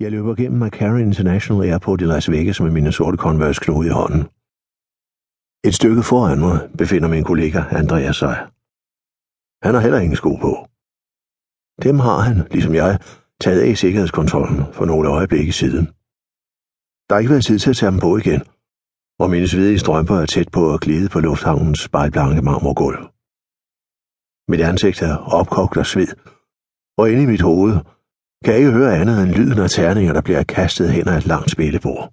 Jeg løber gennem McCarran International Airport i Las Vegas med mine sorte Converse knude i hånden. Et stykke foran mig befinder min kollega Andreas sig. Han har heller ingen sko på. Dem har han, ligesom jeg, taget af i sikkerhedskontrollen for nogle øjeblikke siden. Der har ikke været tid til at tage dem på igen, og mine svedige strømper er tæt på at glide på lufthavnens spejlblanke marmorgulv. Mit ansigt er opkogt af sved, og inde i mit hoved kan jeg ikke høre andet end lyden af terninger, der bliver kastet hen ad et langt spillebord.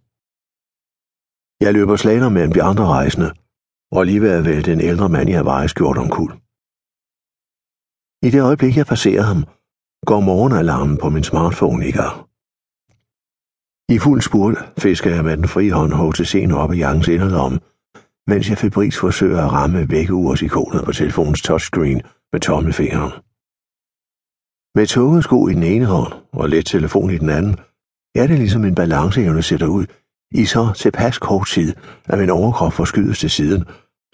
Jeg løber slaner mellem de andre rejsende, og lige ved at vælte en ældre mand i Hawaii skjort omkuld. I det øjeblik, jeg passerer ham, går morgenalarmen på min smartphone i gang. I fuld spurt fisker jeg med den frie hånd HTC'en op i jakkens inderlomme, mens jeg febrils forsøger at ramme vækkeursikonet på telefonens touchscreen med tommelfingeren. Med tunge sko i den ene hånd og let telefon i den anden, er det ligesom en balanceevne sætter ud i så tilpas kort tid, at min overkrop forskydes til siden,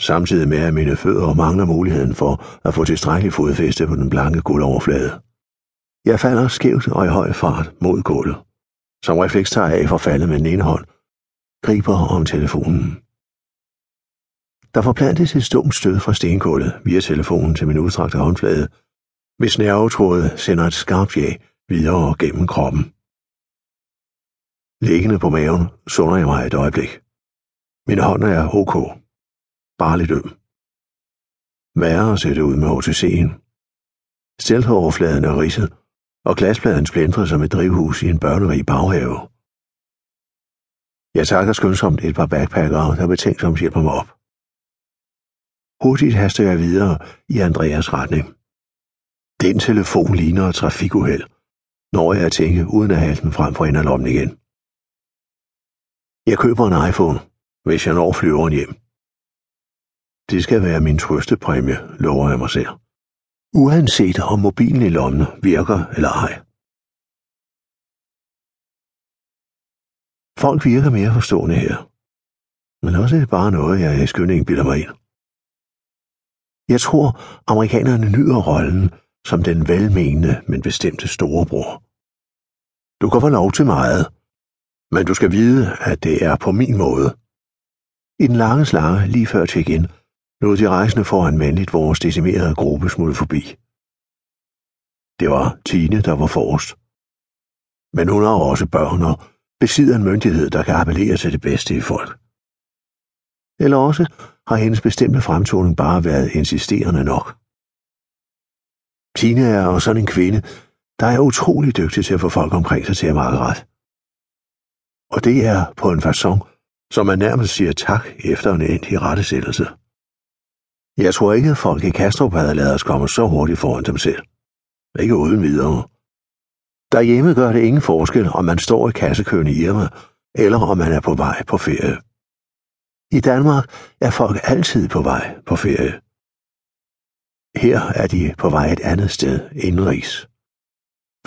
samtidig med at mine fødder mangler muligheden for at få tilstrækkelig fodfæste på den blanke guldoverflade. Jeg falder skævt og i høj fart mod gulvet. Som refleks tager jeg af for faldet med den ene hånd, griber om telefonen. Der forplantes et stumt stød fra stenkullet via telefonen til min udstrakte håndflade, hvis nervetrådet sender et skarpt jag videre gennem kroppen. Liggende på maven sunder jeg mig et øjeblik. Min hånd er ok. Bare lidt øm. Værre ser det ud med OTC'en. Steltoverfladen er ridset, og glaspladen splindrer som et drivhus i en børnerig baghave. Jeg takker skønsomt et par backpackere, der betænksomt hjælper mig op. Hurtigt haster jeg videre i Andreas retning. Den telefon ligner et trafikuheld, når jeg at tænke uden at have den frem for inderlommen igen. Jeg køber en iPhone, hvis jeg når flyveren hjem. Det skal være min trøstepræmie, lover jeg mig selv. Uanset om mobilen i lommen virker eller ej. Folk virker mere forstående her. Men også er det bare noget, jeg i skynding bilder mig ind. Jeg tror, amerikanerne nyder rollen som den velmenende, men bestemte storebror. Du kan få lov til meget, men du skal vide, at det er på min måde. I den lange slange lige før check-in lod de rejsende foran mandligt vores decimerede gruppe smutte forbi. Det var Tine, der var forrest. Men hun har også børn og besidder en myndighed, der kan appellere til det bedste i folk. Eller også har hendes bestemte fremtoning bare været insisterende nok. Tina er jo sådan en kvinde, der er utrolig dygtig til at få folk omkring sig til at makke ret. Og det er på en façon, som man nærmest siger tak efter en endelig rettesættelse. Jeg tror ikke, at folk i Kastrup havde lavet os komme så hurtigt foran dem selv. Ikke uden videre. Derhjemme gør det ingen forskel, om man står i kassekøen i Irma, eller om man er på vej på ferie. I Danmark er folk altid på vej på ferie. Her er de på vej et andet sted, indenrigs.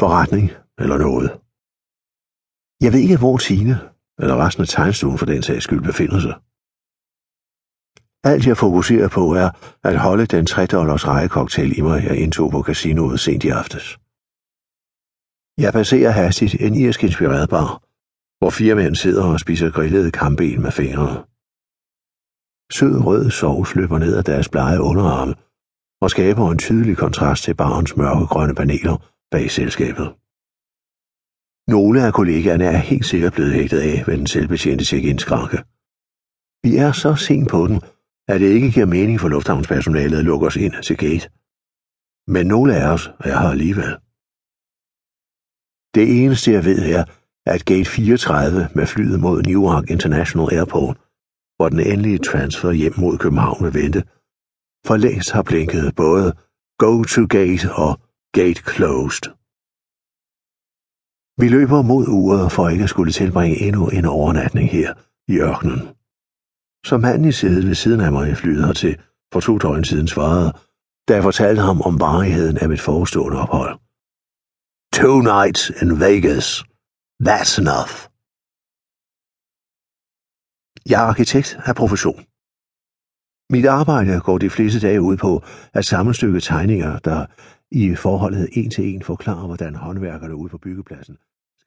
Forretning eller noget. Jeg ved ikke, hvor Tine, eller resten af tegnstuen for den sags skyld, befinder sig. Alt jeg fokuserer på er at holde den 3 dollars rejecocktail i mig, jeg indtog på casinoet sent i aftes. Jeg passerer hastigt en irsk inspireret bar, hvor fire mænd sidder og spiser grillede kamben med fingrene. Sød rød sovs løber ned ad deres blege underarme og skaber en tydelig kontrast til barens mørkegrønne paneler bag selskabet. Nogle af kollegaerne er helt sikkert blevet hægtet af ved den selvbetjente check-in-skranke. Vi er så sent på den, at det ikke giver mening for lufthavnspersonalet at lukke os ind til gate. Men nogle af os er her alligevel. Det eneste jeg ved er, at gate 34 med flyet mod Newark International Airport, hvor den endelige transfer hjem mod København vil vente, for længst har blinket både Go to Gate og Gate Closed. Vi løber mod uret for ikke at skulle tilbringe endnu en overnatning her i ørkenen. Som manden i sædet ved siden af mig i flyet hertil for to døgn siden svarede, da jeg fortalte ham om varigheden af mit forestående ophold. Two nights in Vegas. That's enough. Jeg er arkitekt af profession. Mit arbejde går de fleste dage ud på at sammenstykke tegninger, der i forholdet en til en forklarer, hvordan håndværkerne ude på byggepladsen